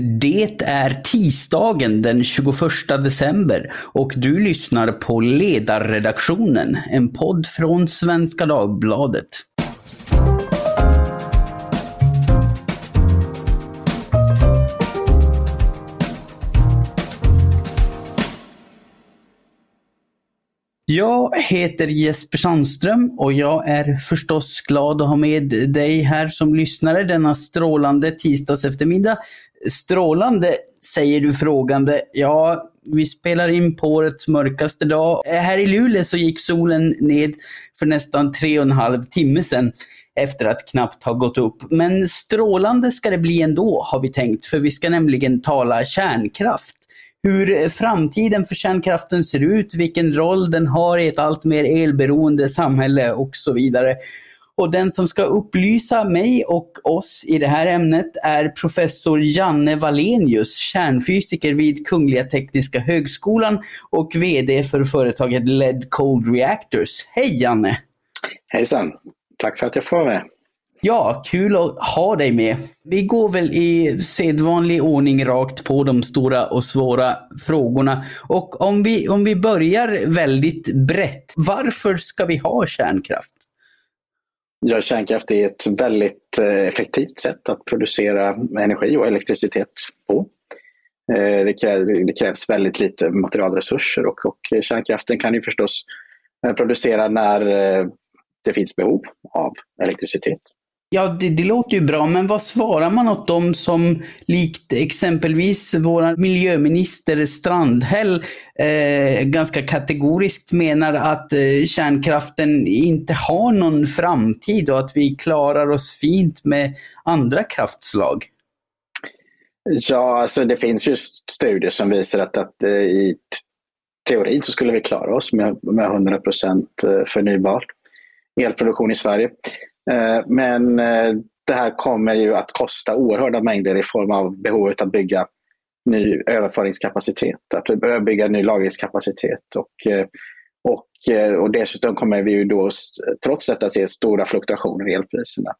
Det är tisdagen den 21 december och du lyssnar på Ledarredaktionen, en podd från Svenska Dagbladet. Jag heter Jesper Sandström och jag är förstås glad att ha med dig här som lyssnare denna strålande tisdags eftermiddag. Strålande säger du frågande. Ja, vi spelar in på årets mörkaste dag. Här i Luleå så gick solen ned för nästan tre och en halv timme sedan efter att knappt ha gått upp. Men strålande ska det bli ändå har vi tänkt, för vi ska nämligen tala kärnkraft hur framtiden för kärnkraften ser ut, vilken roll den har i ett allt mer elberoende samhälle och så vidare. Och den som ska upplysa mig och oss i det här ämnet är professor Janne Wallenius, kärnfysiker vid Kungliga Tekniska Högskolan och VD för företaget LED Cold Reactors. Hej Janne! Hejsan! Tack för att jag får vara med. Ja, kul att ha dig med. Vi går väl i sedvanlig ordning rakt på de stora och svåra frågorna. Och om vi, om vi börjar väldigt brett, varför ska vi ha kärnkraft? Ja, kärnkraft är ett väldigt eh, effektivt sätt att producera energi och elektricitet på. Eh, det krävs, det krävs väldigt lite materialresurser och, och kärnkraften kan ju förstås eh, producera när det finns behov av elektricitet. Ja, det, det, låter ju bra, men vad svarar man åt dem som likt exempelvis vår miljöminister Strandhäll eh, ganska kategoriskt menar att eh, kärnkraften inte har någon framtid och att vi klarar oss fint med andra kraftslag? Ja, alltså det finns ju studier som visar att, att eh, i teorin så skulle vi klara oss med, med 100 eh, förnybart förnybar elproduktion i Sverige. Eh, men eh, det här kommer ju att kosta oerhörda mängder i form av behovet att bygga ny överföringskapacitet, att bygga ny lagringskapacitet. Och, eh, och, och dessutom kommer vi ju då trots detta se stora fluktuationer i elpriserna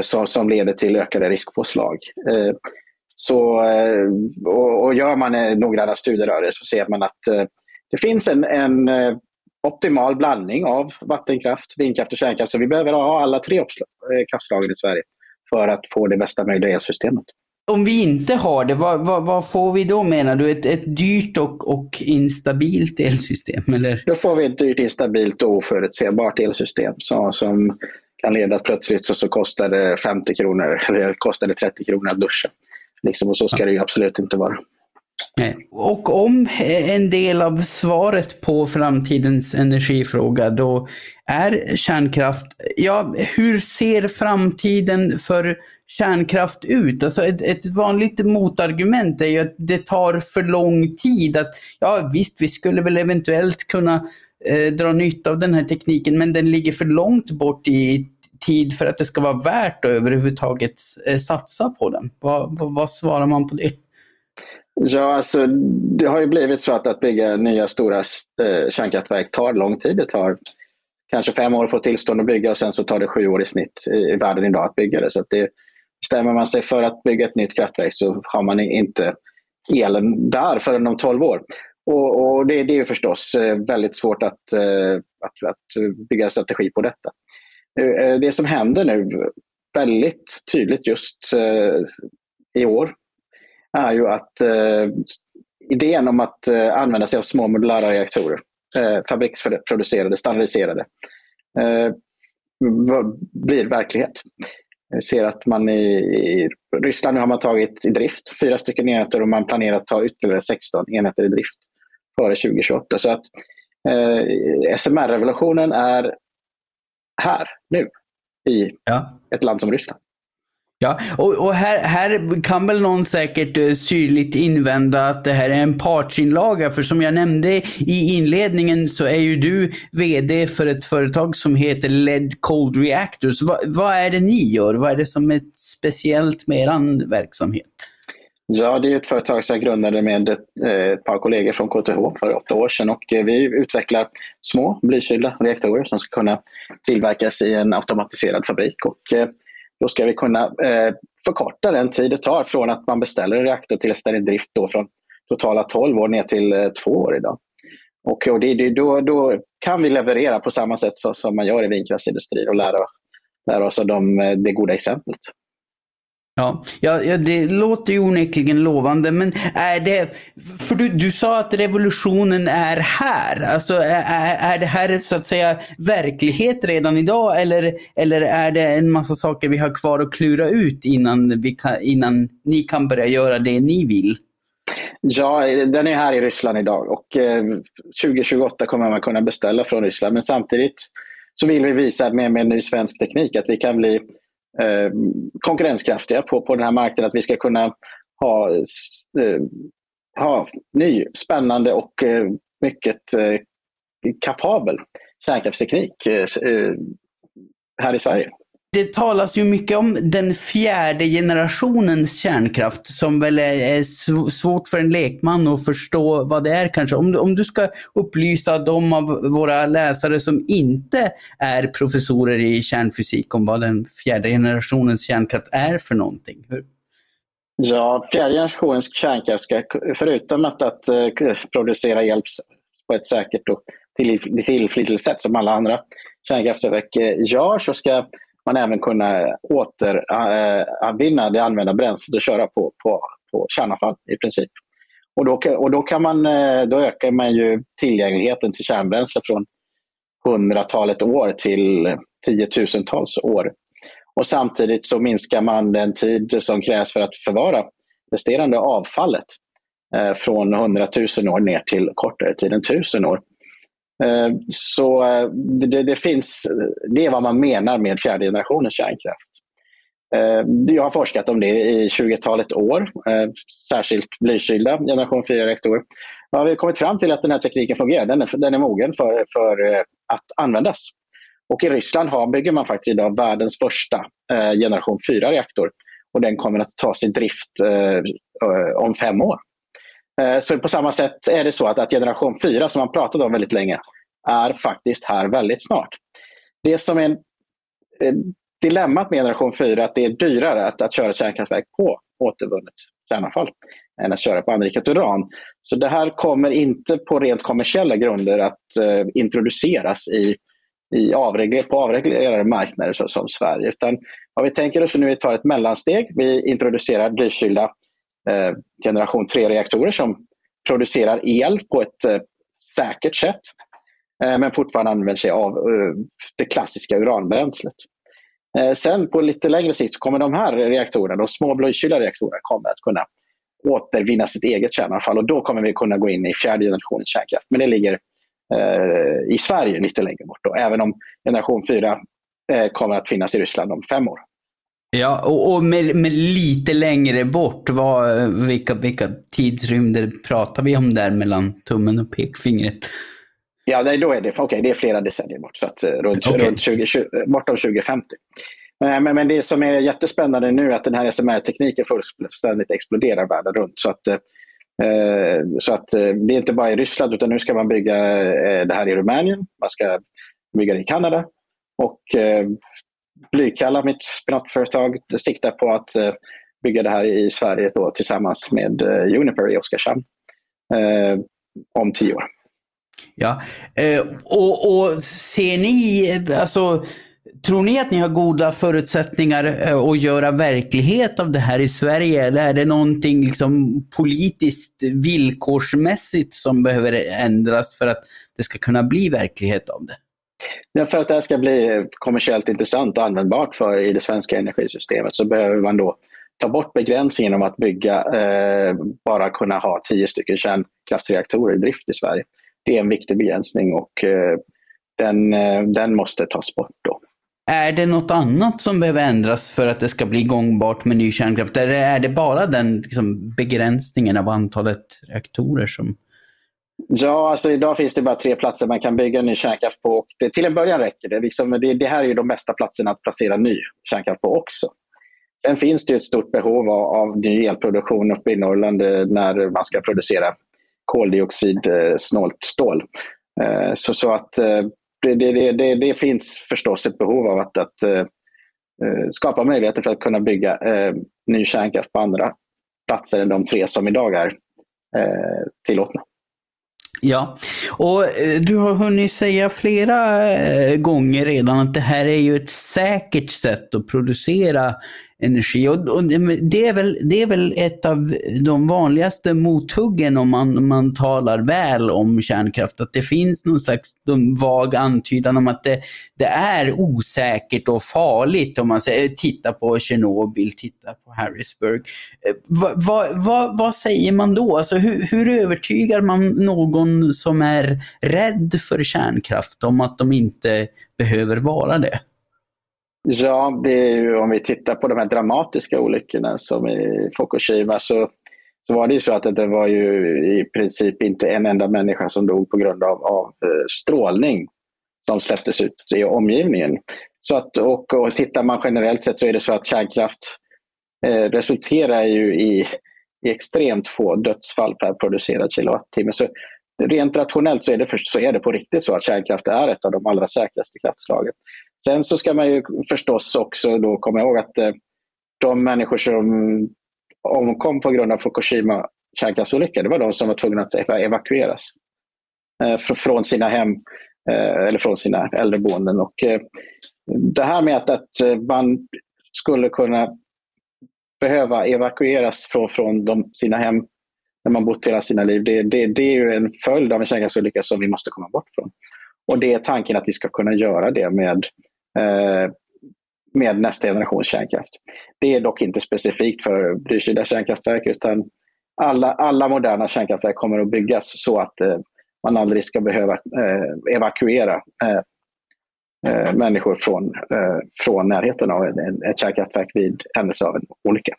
som, som leder till ökade riskpåslag. Så, och, och gör man noggranna studier av det så ser man att det finns en, en optimal blandning av vattenkraft, vindkraft och kärnkraft. Så vi behöver ha alla tre eh, kraftslagen i Sverige för att få det bästa möjliga elsystemet. Om vi inte har det, vad, vad, vad, får vi då menar du? Ett, ett dyrt och, och instabilt elsystem? Eller? Då får vi ett dyrt, instabilt och oförutsebart elsystem så, som kan leda att plötsligt så, så kostar det 50 kronor eller kostar det 30 kronor att duscha. Liksom, och så ska det ju absolut inte vara. Och om eh, en del av svaret på framtidens energifråga då är kärnkraft, ja hur ser framtiden för kärnkraft ut? Alltså ett, ett vanligt motargument är ju att det tar för lång tid. Att, ja visst, vi skulle väl eventuellt kunna eh, dra nytta av den här tekniken men den ligger för långt bort i tid för att det ska vara värt att överhuvudtaget eh, satsa på den. Vad, vad, vad svarar man på det? Ja, alltså, det har ju blivit så att, att bygga nya stora eh, kärnkraftverk tar lång tid. Det tar kanske fem år att få tillstånd att bygga och sen så tar det sju år i snitt i, i världen idag att bygga det. Så att det, Bestämmer man sig för att bygga ett nytt kraftverk så har man inte elen där förrän om tolv år. Och, och det, det, är förstås eh, väldigt svårt att, eh, att, att bygga strategi på detta. Eh, det som händer nu väldigt tydligt just i år är ju att eh, idén om att eh, använda sig av små modulära reaktorer, eh, fabriksproducerade, standardiserade, eh, blir verklighet. Jag ser att man i, i, Ryssland nu har man tagit i drift fyra stycken enheter och man planerar att ta ytterligare 16 enheter i drift före 2028. Så att eh, SMR-revolutionen är här, nu, i ja. ett land som Ryssland. Ja, och, och, här, här kan väl någon säkert uh, syrligt invända att det här är en partsinlaga. För som jag nämnde i inledningen så är ju du VD för ett företag som heter LED Cold Reactors. Va, vad är det ni gör? Vad är det som är speciellt med er verksamhet? Ja, det är ett företag som jag grundade med ett, eh, ett par kollegor från KTH för åtta år sedan och eh, vi utvecklar små blykylda reaktorer som ska kunna tillverkas i en automatiserad fabrik. Och då ska vi kunna eh, förkorta den tid det tar från att man beställer en reaktor till att den är i drift då från totala 12 år ner till eh, 2 år idag. Och, och det, det, då, då kan vi leverera på samma sätt så, som man gör i vindkraftsindustrin och lära, lära oss av de, eh, det goda exemplet. Ja, ja, det låter ju onekligen lovande, men är det... För du, du sa att revolutionen är här. Alltså är, är det här så att säga verklighet redan idag eller, eller är det en massa saker vi har kvar att klura ut innan, vi kan, innan ni kan börja göra det ni vill? Ja, den är här i Ryssland idag och eh, 2028 kommer man kunna beställa från Ryssland. Men samtidigt så vill vi visa med, med ny svensk teknik att vi kan bli eh, konkurrenskraftiga på, på den här marknaden. Att vi ska kunna ha, eh, ha ny, spännande och eh, mycket eh, kapabel kärnkraftsteknik eh, eh här i Sverige. Det talas ju mycket om den fjärde generationens kärnkraft som väl är svårt för en lekman att förstå vad det är kanske. Om du, om du ska upplysa de av våra läsare som inte är professorer i kärnfysik om vad den fjärde generationens kärnkraft är för någonting. Hur? Ja, fjärde generationens kärnkraft ska förutom att, att eh, producera el på ett säkert och tillförlitligt sätt som alla andra kärnkraftverk eh, gör så ska man även kunna återanvinna eh, eh, äh, det använda bränslet och köra på, på, på kärnavfall i princip. Och då, och då, kan man, eh, då ökar man ju tillgängligheten till kärnbränsle från hundratalet år till tiotusentals år. Och samtidigt så minskar man den tid som krävs för att förvara resterande avfallet eh, från hundratusen år ner till kortare tid än tusen år. Eh, så eh, det, det, finns, det är vad man menar med fjärde generationens kärnkraft. Eh, jag har forskat om det i 20-talet år, särskilt blykylda generation 4-reaktorer. Ja, vi har kommit fram till att den här tekniken fungerar. Den är, den är mogen för, för att användas. Och i Ryssland har, bygger man faktiskt idag världens första generation 4-reaktor. Och den kommer att tas i drift om fem år. Eh, så på samma sätt är det så att, att generation 4, som man pratat om väldigt länge, är faktiskt här väldigt snart. Det som är dilemmat med generation 4 är att det är dyrare att, att köra kärnkraftverk på återvunnet kärnavfall än att köra på anrikat uran. Så det här kommer inte på rent kommersiella grunder att eh, introduceras i, i avregler, på avreglerade marknader så, som Sverige. Utan vad vi tänker oss nu är att ta ett mellansteg. Vi introducerar blykylda Eh, generation 3-reaktorer som producerar el på ett eh, säkert sätt eh, men fortfarande använder sig av det klassiska uranbränslet. Sen på lite längre sikt så kommer de här reaktorerna, de små blåkylda reaktorerna, kommer att kunna återvinna sitt eget kärnavfall och då kommer vi kunna gå in i fjärde generationens kärnkraft. Men det ligger eh, i Sverige lite längre bort, då, även om generation 4 eh, kommer att finnas i Ryssland om fem år. Ja, och, och med, med, lite längre bort, vad, vilka, vilka tidsrymder pratar vi om där mellan tummen och pekfingret? Ja, då är det, okay, det är flera decennier bort, så att, eh, runt, okay. runt 20, 20, bortom 2050. Men, men, men, det som är jättespännande nu är att den här SMR-tekniken fullständigt exploderar världen runt. Så att, eh, så att eh, det är inte bara i Ryssland utan nu ska man bygga eh, det här i Rumänien, man ska bygga det i Kanada och eh, Blykalla, mitt spinatföretag, siktar på att eh, bygga det här i Sverige då, tillsammans med eh, Uniper i Oskarshamn eh, om tio år. Ja, eh, och, och ser ni, alltså Tror ni att ni har goda förutsättningar eh, att göra verklighet av det här i Sverige eller är det någonting liksom politiskt villkorsmässigt som behöver ändras för att det ska kunna bli verklighet av det? Ja, för att det här ska bli kommersiellt intressant och användbart för i det svenska energisystemet så behöver man då ta bort begränsningen om att bygga, eh, bara kunna ha tio stycken kärnkraftsreaktorer i drift i Sverige. Det är en viktig begränsning och eh, den, eh, den måste tas bort. då. Är det något annat som behöver ändras för att det ska bli gångbart med ny kärnkraft? Eller är det bara den liksom, begränsningen av antalet reaktorer som Ja, alltså idag finns det bara tre platser man kan bygga ny kärnkraft på. Det, till en början räcker det. Liksom, det. Det här är ju de bästa platserna att placera ny kärnkraft på också. Sen finns det ett stort behov av, av ny elproduktion uppe i Norrland eh, när man ska producera koldioxidsnålt eh, stål. Eh, så, så att det, det, det, det, finns förstås ett behov av att, att skapa möjligheter för att kunna bygga ny kärnkraft på andra platser än de tre som idag är tillåtna. Ja, och eh, du har hunnit säga flera eh, gånger redan att det här är ju ett säkert sätt att producera energi. Och, och det, är väl, det är väl ett av de vanligaste mothuggen om man, man talar väl om kärnkraft. Att det finns någon slags vag antydan om att det, det är osäkert och farligt. Om man säger, titta på Tjernobyl, titta på Harrisburg. Eh, va, va, va, vad säger man då? Alltså, hur, hur övertygar man någon som är rädd för kärnkraft om att de inte behöver vara det? Ja, det är ju, om vi tittar på de här dramatiska olyckorna som i Fukushima så, så var det ju så att det var ju i princip inte en enda människa som dog på grund av, av eh, strålning som släpptes ut i omgivningen. Så att, och, och tittar man generellt sett så är det så att kärnkraft eh, resulterar ju i, i extremt få dödsfall per producerad kilowattimme. Så rent rationellt så är, det först, så är det på riktigt så att kärnkraft är ett av de allra säkraste kraftslagen. Sen så ska man ju förstås också då komma ihåg att eh, de människor som omkom på grund av Fukushima kärnkraftsolycka, det var de som var tvungna att evakueras eh, från sina hem eh, eller från sina äldreboenden. Och det här med att, att man skulle kunna behöva evakueras från, från de, sina hem när man bott hela sina liv, det, det, det är ju en följd av en kärnkraftsolycka som vi måste komma bort från. Och det är tanken att vi ska kunna göra det med Eh, med nästa generations kärnkraft. Det är dock inte specifikt för blykylda kärnkraftverk utan alla, alla moderna kärnkraftverk kommer att byggas så att eh, man aldrig ska behöva eh, evakuera eh, eh människor från, eh, från närheten av ett kärnkraftverk vid händelse av en olycka.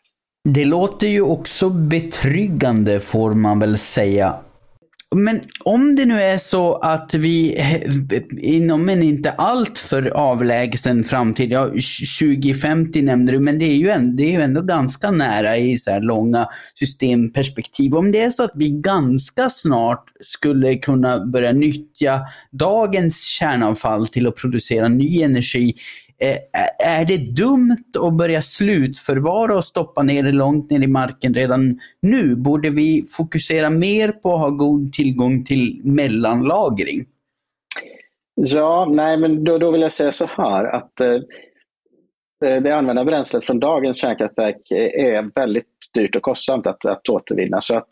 Det låter ju också betryggande får man väl säga. Men om det nu är så att vi inom en inte alltför avlägsen framtid, ja 2050 nämnde du, men det är ju ändå, det är ju ändå ganska nära i så här långa systemperspektiv. Om det är så att vi ganska snart skulle kunna börja nyttja dagens kärnavfall till att producera ny energi, Eh, är det dumt att börja slutförvara och stoppa ner det långt ner i marken redan nu? Borde vi fokusera mer på att ha god tillgång till mellanlagring? Ja, nej men då, då vill jag säga så här att eh, eh det använda bränslet från dagens kärnkraftverk är väldigt dyrt och kostsamt att, att återvinna. Så att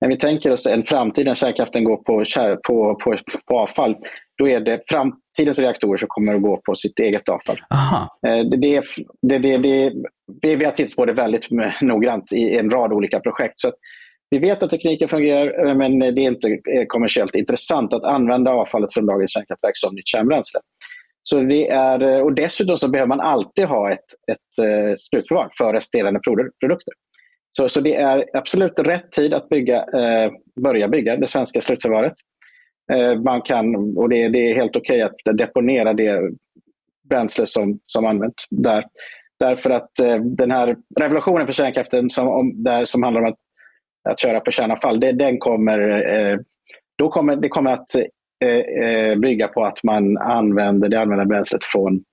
när vi tänker oss en framtid när kärnkraften går på, på, på, på avfall, då är det framtidens reaktorer som kommer att gå på sitt eget avfall. Eh, det, det, det, det, vi har tittat på det väldigt noggrant i en rad olika projekt. Så vi vet att tekniken fungerar eh, men det är inte eh, kommersiellt intressant att använda avfallet från dagens kärnkraftverk som nytt kärnbränsle. Så det är, och dessutom så behöver man alltid ha ett, ett slutförvar för resterande produkter. Så, så det är absolut rätt tid att bygga, eh, börja bygga det svenska slutförvaret. Eh, man kan, och det, det är helt okej okay att deponera det bränsle som, som används där. Därför att eh, den här revolutionen för kärnkraften som, om, där, som handlar om att, att köra på kärnavfall, det, den kommer, eh, då kommer, det kommer att eh, eh, bygga på att man använder det använda bränslet från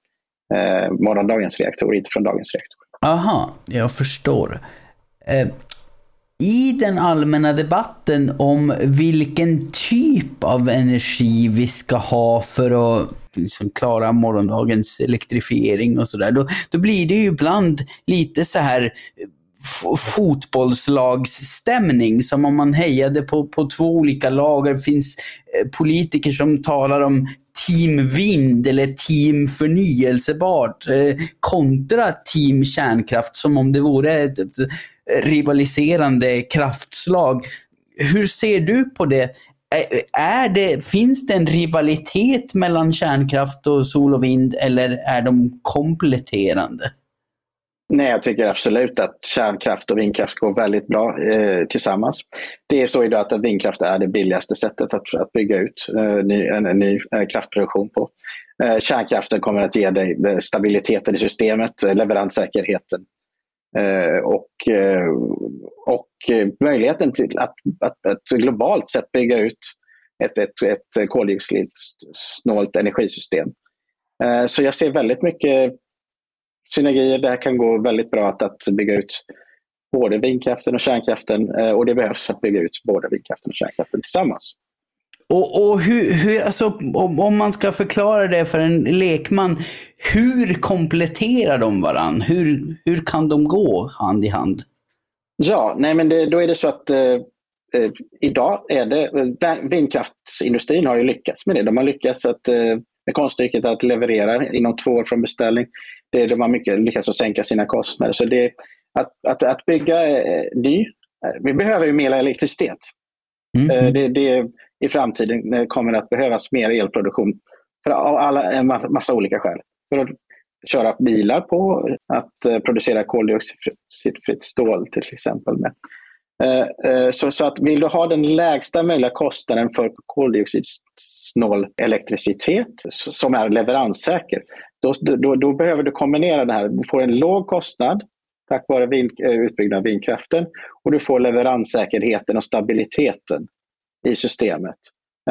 eh, morgondagens reaktor, inte från dagens reaktor. Aha, jag förstår. Eh, i den allmänna debatten om vilken typ av energi vi ska ha för att liksom klara morgondagens elektrifiering och sådär, då, då blir det ju ibland lite så här fotbollslagsstämning som om man hejade på, på två olika lag. Det finns eh, politiker som talar om team vind eller team förnyelsebart eh, kontra team kärnkraft som om det vore ett, ett rivaliserande kraftslag. Hur ser du på det? Är det? Finns det en rivalitet mellan kärnkraft och sol och vind eller är de kompletterande? Nej, jag tycker absolut att kärnkraft och vindkraft går väldigt bra eh, tillsammans. Det är så idag att vindkraft är det billigaste sättet att, att bygga ut eh, ny, en, en, ny eh, kraftproduktion på. Eh, kärnkraften kommer att ge dig eh, stabiliteten i systemet, eh, leveranssäkerheten eh, och, Eh, och möjligheten till att, att, att globalt sett bygga ut ett, ett, ett koldioxidsnålt energisystem. Eh, så jag ser väldigt mycket synergier. Det här kan gå väldigt bra att, att bygga ut både vindkraften och kärnkraften eh, och det behövs att bygga ut både vindkraften och kärnkraften tillsammans. Och, och hur, hur, alltså, om, om, man ska förklara det för en lekman, hur kompletterar de varann? Hur, hur kan de gå hand i hand? Ja, nej men det, då är det så att eh, eh idag är det, vindkraftsindustrin har ju lyckats med det. De har lyckats att, eh, med konststycket att leverera inom två år från beställning. Det, de har mycket lyckats att sänka sina kostnader. Så det, att, att, att bygga eh, ny, eh, vi behöver ju mer elektricitet. Mm. Eh, det, det, i framtiden eh, kommer det att behövas mer elproduktion för, av alla, en massa olika skäl. För att köra bilar på, att eh, producera koldioxidfritt stål till exempel. Med. Eh, så, så att vill du ha den lägsta möjliga kostnaden för koldioxidsnål elektricitet som är leveranssäker, då, då, då, behöver du kombinera det här. Du får en låg kostnad tack vare vind, utbyggnad av vindkraften och du får leveranssäkerheten och stabiliteten i systemet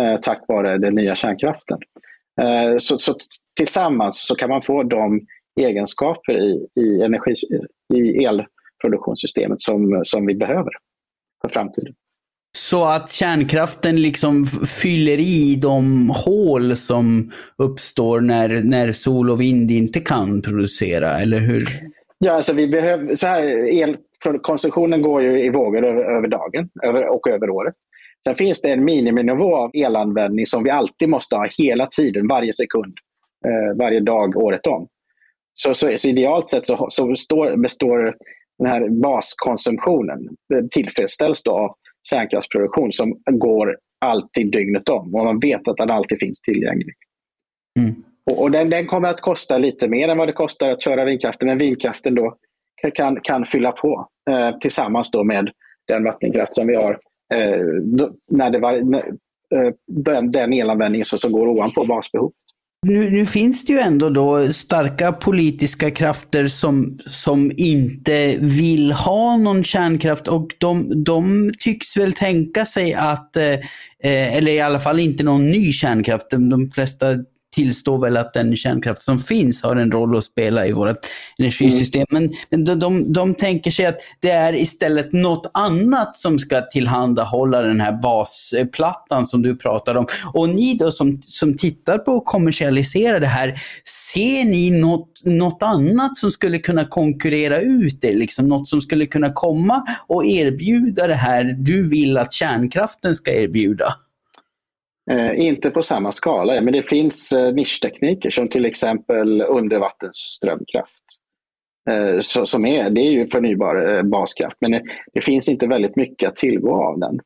eh, tack vare den nya kärnkraften. Eh, så, så, tillsammans så kan man få de egenskaper i, i, energi, i elproduktionssystemet som, som vi behöver för framtiden. Så att kärnkraften liksom fyller i de hål som uppstår när, när sol och vind inte kan producera, eller hur? Ja, alltså vi behöver, så här, elkonsumtionen går ju i vågor över, över dagen över, och över året. Sen finns det en miniminivå av elanvändning som vi alltid måste ha hela tiden, varje sekund, eh, varje dag, året om. Så, så, så idealt sett så, så består, består den här baskonsumtionen eh, tillfredsställs då av kärnkraftsproduktion som går alltid dygnet om och man vet att den alltid finns tillgänglig. Mm. Och, och den, den, kommer att kosta lite mer än vad det kostar att köra vindkraften, men vindkraften då kan, kan fylla på eh, tillsammans då med den vattenkraft som vi har. Eh, när det var, när, eh, den, den elanvändningen som, som går ovanpå basbehovet. Nu, nu, finns det ju ändå då starka politiska krafter som, som inte vill ha någon kärnkraft och de, de tycks väl tänka sig att, eh, eh eller i alla fall inte någon ny kärnkraft, de flesta tillstår väl att den kärnkraft som finns har en roll att spela i vårt energisystem. Mm. Men de, de, de tänker sig att det är istället något annat som ska tillhandahålla den här basplattan som du pratar om. Och ni då som, som tittar på att kommersialisera det här, ser ni något, något annat som skulle kunna konkurrera ut det? Liksom något som skulle kunna komma och erbjuda det här du vill att kärnkraften ska erbjuda? Eh, inte på samma skala, men det finns eh, nischtekniker som till exempel undervattensströmkraft. Eh, så, som är, det är ju förnybar eh, baskraft, men det, det, finns inte väldigt mycket att tillgå av den.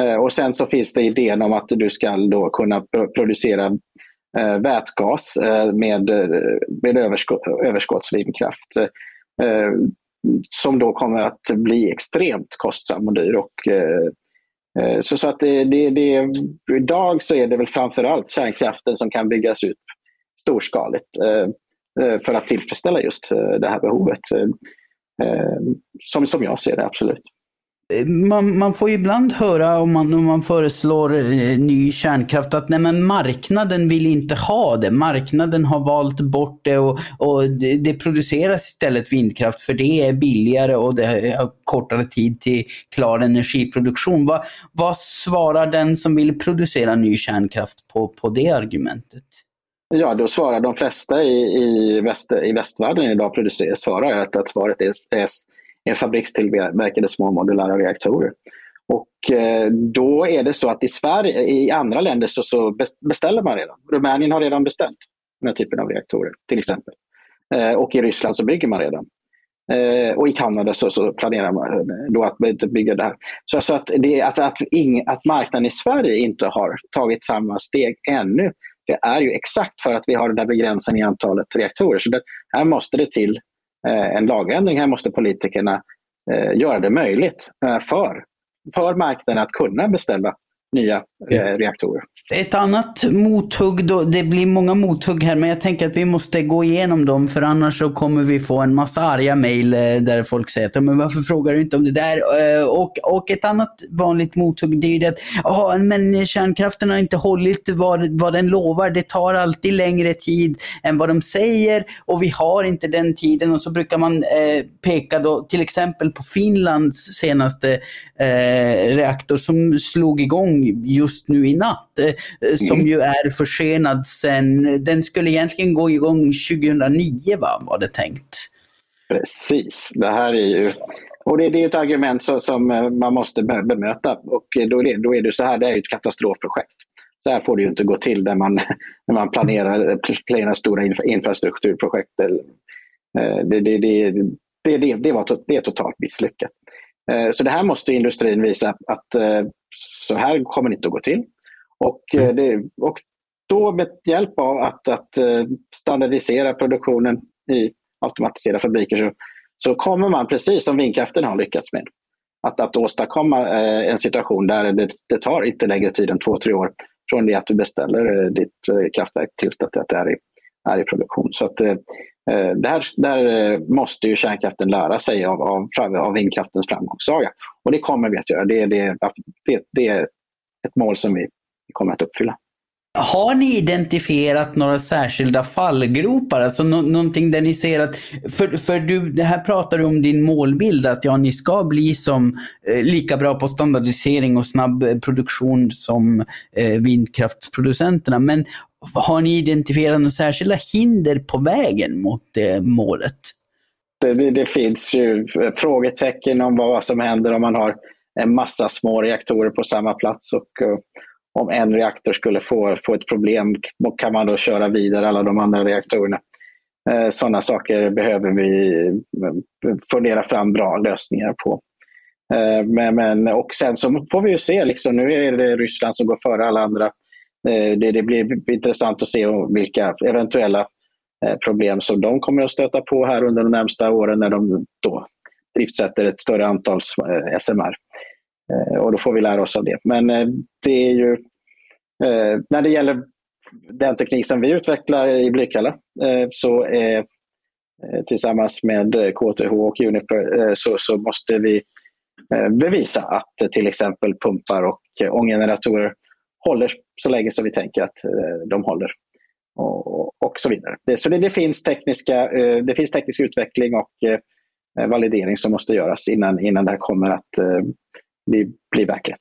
Eh, och sen så finns det idén om att du ska då kunna producera eh, vätgas eh, med, eh, med överskott, överskottsvindkraft eh, som då kommer att bli extremt kostsam och dyr och Eh, Eh, så, så att det, det, det, idag så är det väl framförallt kärnkraften som kan byggas ut storskaligt eh, eh, för att tillfredsställa just det här behovet. Som, som jag ser det, absolut. Man, man, får ibland höra om man, om man föreslår eh, ny kärnkraft att nej, men marknaden vill inte ha det. Marknaden har valt bort det och, och det, det, produceras istället vindkraft för det är billigare och det har kortare tid till klar energiproduktion. Va, vad svarar den som vill producera ny kärnkraft på, på det argumentet? Ja, då svarar de flesta i, i, väst, i västvärlden idag producerar, svarar att, att svaret är, är en fabrikstillverkade små modulära reaktorer. Och eh, då är det så att i Sverige, i andra länder så, så beställer man redan. Rumänien har redan beställt den här typen av reaktorer till exempel. Eh, och i Ryssland så bygger man redan. Eh, och i Kanada så, så, planerar man eh, då att bygga det här. Så, så att, det, att, att, ing, att marknaden i Sverige inte har tagit samma steg ännu, det är ju exakt för att vi har den där begränsningen i antalet reaktorer. Så det, här måste det till Eh, en lagändring. Här måste politikerna eh, göra det möjligt eh, för, för marknaden att kunna beställa nya reaktorer. Ett annat mothugg, då, det blir många mothugg här, men jag tänker att vi måste gå igenom dem för annars så kommer vi få en massa arga mejl eh, där folk säger att men varför frågar du inte om det där? Eh, och, och ett annat vanligt mothugg det är ju det att oh, men kärnkraften har inte hållit vad, vad den lovar. Det tar alltid längre tid än vad de säger och vi har inte den tiden. Och så brukar man eh, peka då till exempel på Finlands senaste eh, reaktor som slog igång just nu i natt. Eh, som mm. ju är försenad sen, den skulle egentligen gå igång 2009 va, var det tänkt. Precis, det här är ju och det, det är ett argument så, som eh, man måste bemöta och då är, det, då är det så här, det är ett katastrofprojekt. Så här får det ju inte gå till när man, när man planerar, planerar stora infrastrukturprojekt. Det, det, det, det, det, det, var, det är totalt misslyckat. Så det här måste industrin visa att så här kommer det inte att gå till. Och, mm. det, och då med hjälp av att, att standardisera produktionen i automatiserade fabriker så, så kommer man, precis som vindkraften har lyckats med, att, att åstadkomma en situation där det, det tar inte längre tid än två, tre år från det att du beställer ditt kraftverk tills att det är i, är i produktion. Så att, Eh, där, där måste ju kärnkraften lära sig av, av, av vindkraftens framgångssaga. Och det kommer vi att göra. Det, det, det, det är ett mål som vi kommer att uppfylla. Har ni identifierat några särskilda fallgropar? Alltså no någonting där ni ser att, för, för du, det här pratar du om din målbild, att ja, ni ska bli som eh, lika bra på standardisering och snabb eh, produktion som eh, vindkraftsproducenterna. Men har ni identifierat några särskilda hinder på vägen mot det målet? Det, det finns ju eh, frågetecken om vad som händer om man har en massa små reaktorer på samma plats. Och, eh, om en reaktor skulle få, få ett problem, kan man då köra vidare alla de andra reaktorerna? Eh, sådana saker behöver vi fundera fram bra lösningar på. Men, men, och sen så får vi ju se, liksom, nu är det Ryssland som går före alla andra. Eh, det, det blir intressant att se vilka eventuella eh, problem som de kommer att stöta på här under de närmsta åren när de då driftsätter ett större antal eh, SMR. Och då får vi lära oss av det. Men det är ju när det gäller den teknik som vi utvecklar i Blykalla så är tillsammans med KTH och Uniper så, så måste vi bevisa att till exempel pumpar och ånggeneratorer håller så länge som vi tänker att eh, de håller. Och, och så vidare. Så det, det, finns tekniska, eh, det finns teknisk utveckling och eh, validering som måste göras innan, innan det här kommer att bli, bli verklighet.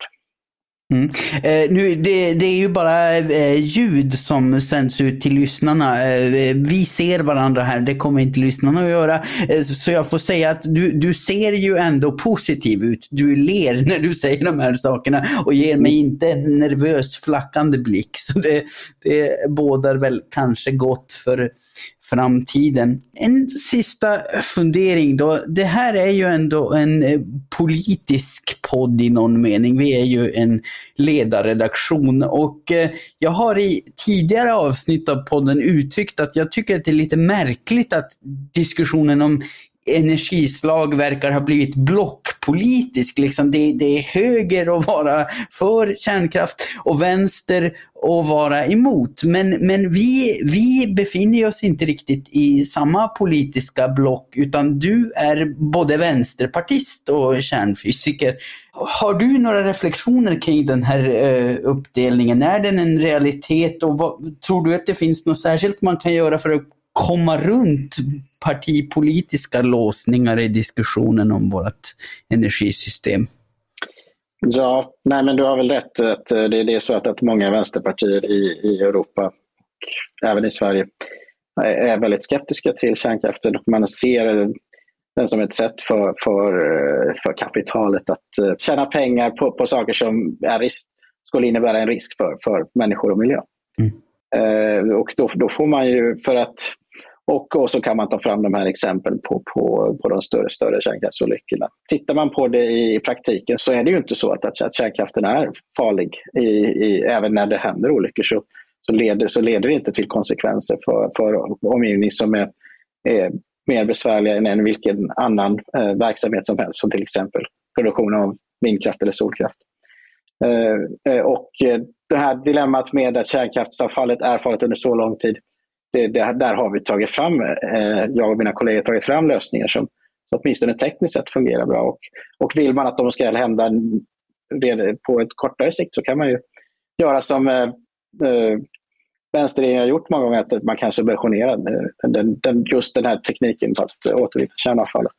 Mm. Eh, nu, det, det, är ju bara eh, ljud som sänds ut till lyssnarna. Eh, vi ser varandra här, det kommer inte lyssnarna att göra. Eh, så jag får säga att du, du ser ju ändå positiv ut. Du ler när du säger de här sakerna och ger mig inte en nervös flackande blick. Så det, det bådar väl kanske gott för, framtiden. En sista fundering då. Det här är ju ändå en eh, politisk podd i någon mening. Vi är ju en ledarredaktion och eh, jag har i tidigare avsnitt av podden uttryckt att jag tycker att det är lite märkligt att diskussionen om energislag verkar ha blivit blockpolitisk. Liksom det, det, är höger att vara för kärnkraft och vänster att vara emot. Men, men vi, vi befinner oss inte riktigt i samma politiska block utan du är både vänsterpartist och kärnfysiker. Har du några reflektioner kring den här uh, uppdelningen? Är den en realitet och vad, tror du att det finns något särskilt man kan göra för att komma runt partipolitiska låsningar i diskussionen om vårt energisystem? Ja, nej men du har väl rätt. Att eh, det, är så att, att många vänsterpartier i, i Europa och även i Sverige är väldigt skeptiska till kärnkraften. Man ser den som ett sätt för, för, eh, för kapitalet att eh, tjäna pengar på, på saker som är risk, skulle innebära en risk för, för människor och miljö. Mm. Eh, och då, då, får man ju, för att och, och så kan man ta fram de här exemplen på, på, på de större, större kärnkraftsolyckorna. Tittar man på det i, i praktiken så är det ju inte så att, att kärnkraften är farlig. I, i, även när det händer olyckor så, så, leder, så leder det inte till konsekvenser för, för omgivning som är, är mer besvärliga än vilken annan eh, verksamhet som helst, som till exempel produktion av vindkraft eller solkraft. Eh, eh, och eh, det här dilemmat med att kärnkraftsavfallet är farligt under så lång tid, det, det, där har vi tagit fram, jag och mina kollegor tagit fram lösningar som åtminstone tekniskt sett fungerar bra. Och, och vill man att de ska hända på ett kortare sikt så kan man ju göra som eh, eh vänsterregeringen har gjort många gånger, att man kan subventionera den, den, just den här tekniken för att återvinna kärnavfallet.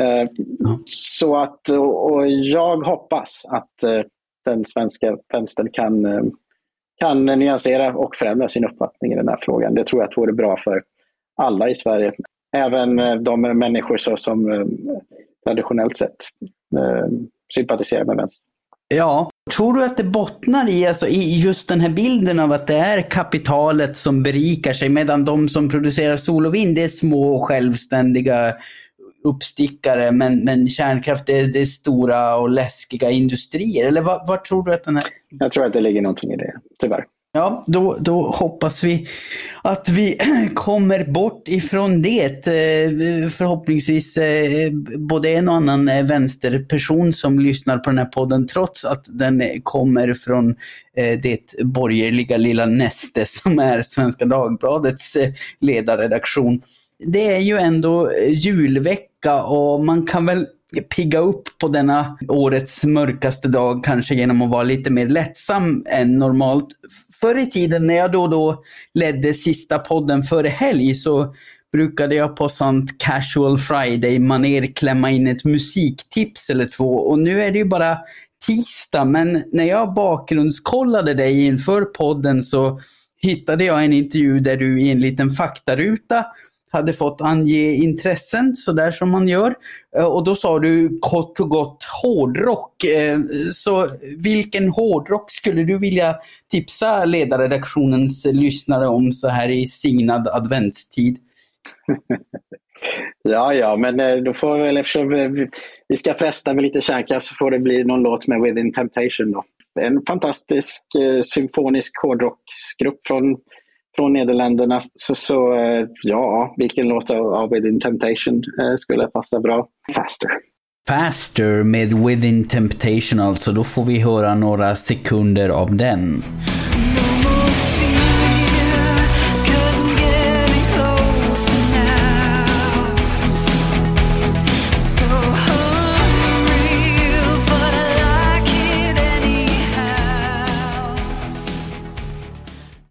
Eh, mm. Så att, och jag hoppas att eh, den svenska vänstern kan, eh, kan nyansera och förändra sin uppfattning i den här frågan. Det tror jag vore bra för alla i Sverige. Även eh, de människor som eh, traditionellt sett eh, sympatiserar med vänster. Ja, tror du att det bottnar i, alltså, i just den här bilden av att det är kapitalet som berikar sig medan de som producerar sol och vind det är små och självständiga uppstickare men, men kärnkraft det är, det är stora och läskiga industrier? Eller vad, vad tror du att den är? Jag tror att det ligger någonting i det, tyvärr. Ja, då, då hoppas vi att vi kommer bort ifrån det. Eh, förhoppningsvis eh, både en och annan vänsterperson som lyssnar på den här podden trots att den kommer från eh, det borgerliga lilla näste som är Svenska Dagbladets ledarredaktion. Det är ju ändå eh, julvecka och man kan väl pigga upp på denna årets mörkaste dag kanske genom att vara lite mer lättsam än normalt. Förr i tiden när jag då och då ledde sista podden före helg så brukade jag på sånt casual friday maner klämma in ett musiktips eller två. Och nu är det ju bara tisdag men när jag bakgrundskollade dig inför podden så hittade jag en intervju där du i en liten faktaruta hade fått ange intressen sådär som man gör. Eh, och då sa du kort och gott hårdrock. Eh, så vilken hårdrock skulle du vilja tipsa ledarredaktionens lyssnare om så här i signad adventstid? ja, ja, men eh, då får vi väl eftersom vi ska fresta med lite kärnkraft så får det bli någon låt med Within Temptation då. En fantastisk symfonisk hårdrocksgrupp från från Nederländerna. Så, så eh, ja, vilken låt av Within Temptation eh, skulle passa bra? Faster. Faster med Within Temptation alltså. Då får vi höra några sekunder av den.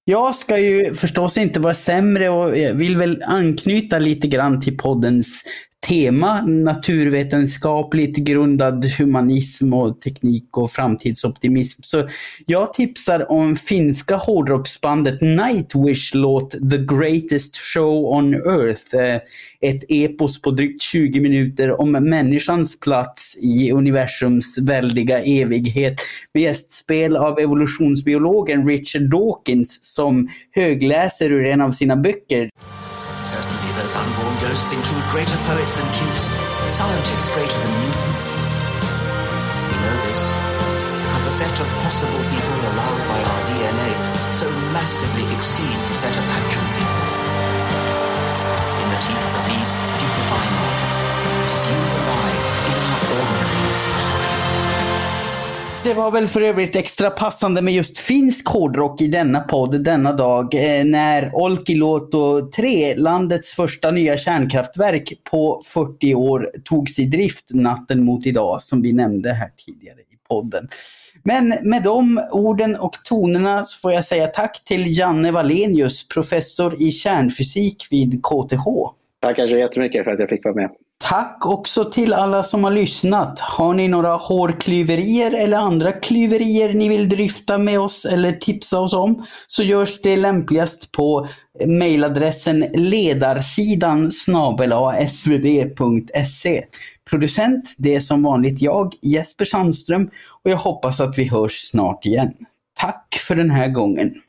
Jag ska ju förstås inte vara sämre och eh, vill väl anknyta lite grann till poddens tema, naturvetenskapligt grundad humanism och teknik och framtidsoptimism. Så jag tipsar om finska hårdrocksbandet Nightwish låt The Greatest Show on Earth. Eh, ett epos på drygt 20 minuter om människans plats i universums väldiga evighet med gästspel av evolutionsbiologen Richard Dawkins som högläser ur en av sina böcker. Those unborn ghosts include greater poets than Keats, scientists greater than Newton. We know this because the set of possible people allowed by our DNA so massively exceeds the set of actual people. In the teeth of these stupefying odds, it is you and I in our ordinariness that are Det var väl för övrigt extra passande med just finsk hårdrock i denna podd denna dag eh, när Olkiluoto 3, landets första nya kärnkraftverk på 40 år, togs i drift natten mot idag som vi nämnde här tidigare i podden. Men med de orden och tonerna så får jag säga tack till Janne Valenius, professor i kärnfysik vid KTH. Tackar så jättemycket för att jag fick vara med. Tack också till alla som har lyssnat. Har ni några hårklyverier eller andra klyverier ni vill dryfta med oss eller tipsa oss om så görs det lämpligast på mejladressen ledarsidan svd.se. Producent, det är som vanligt jag, Jesper Sandström och jag hoppas att vi hörs snart igen. Tack för den här gången.